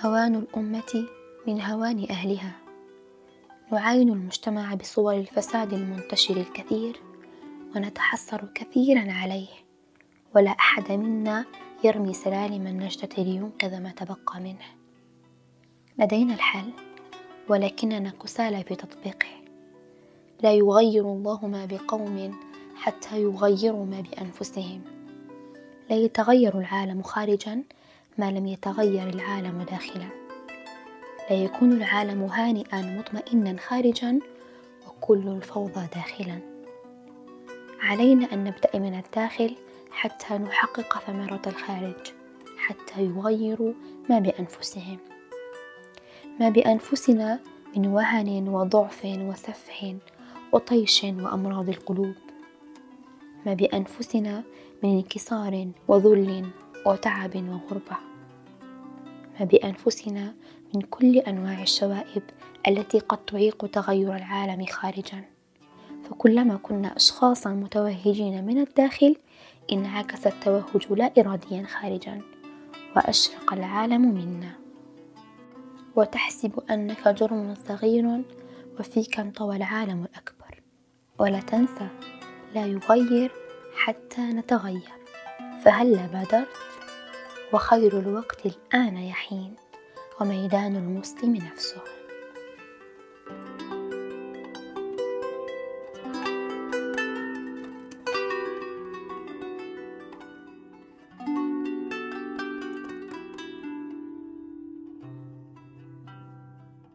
هوان الأمة من هوان أهلها. نعاين المجتمع بصور الفساد المنتشر الكثير ونتحسر كثيرا عليه. ولا أحد منا يرمي سلالم النجدة لينقذ ما تبقى منه. لدينا الحل ولكننا كسالى في تطبيقه. لا يغير الله ما بقوم حتى يغيروا ما بأنفسهم. لا يتغير العالم خارجا ما لم يتغير العالم داخلا لا يكون العالم هانئا مطمئنا خارجا وكل الفوضى داخلا. علينا أن نبدأ من الداخل حتى نحقق ثمرة الخارج حتى يغيروا ما بأنفسهم. ما بأنفسنا من وهن وضعف وسفه وطيش وأمراض القلوب. ما بأنفسنا من انكسار وذل وتعب وغربة. ما بأنفسنا من كل أنواع الشوائب التي قد تعيق تغير العالم خارجا. فكلما كنا اشخاصا متوهجين من الداخل انعكس التوهج لا اراديا خارجا وأشرق العالم منا. وتحسب أنك جرم صغير وفيك انطوى العالم الأكبر. ولا تنسى لا يغير حتى نتغير. فهلا بادرت وخير الوقت الآن يحين وميدان المسلم نفسه.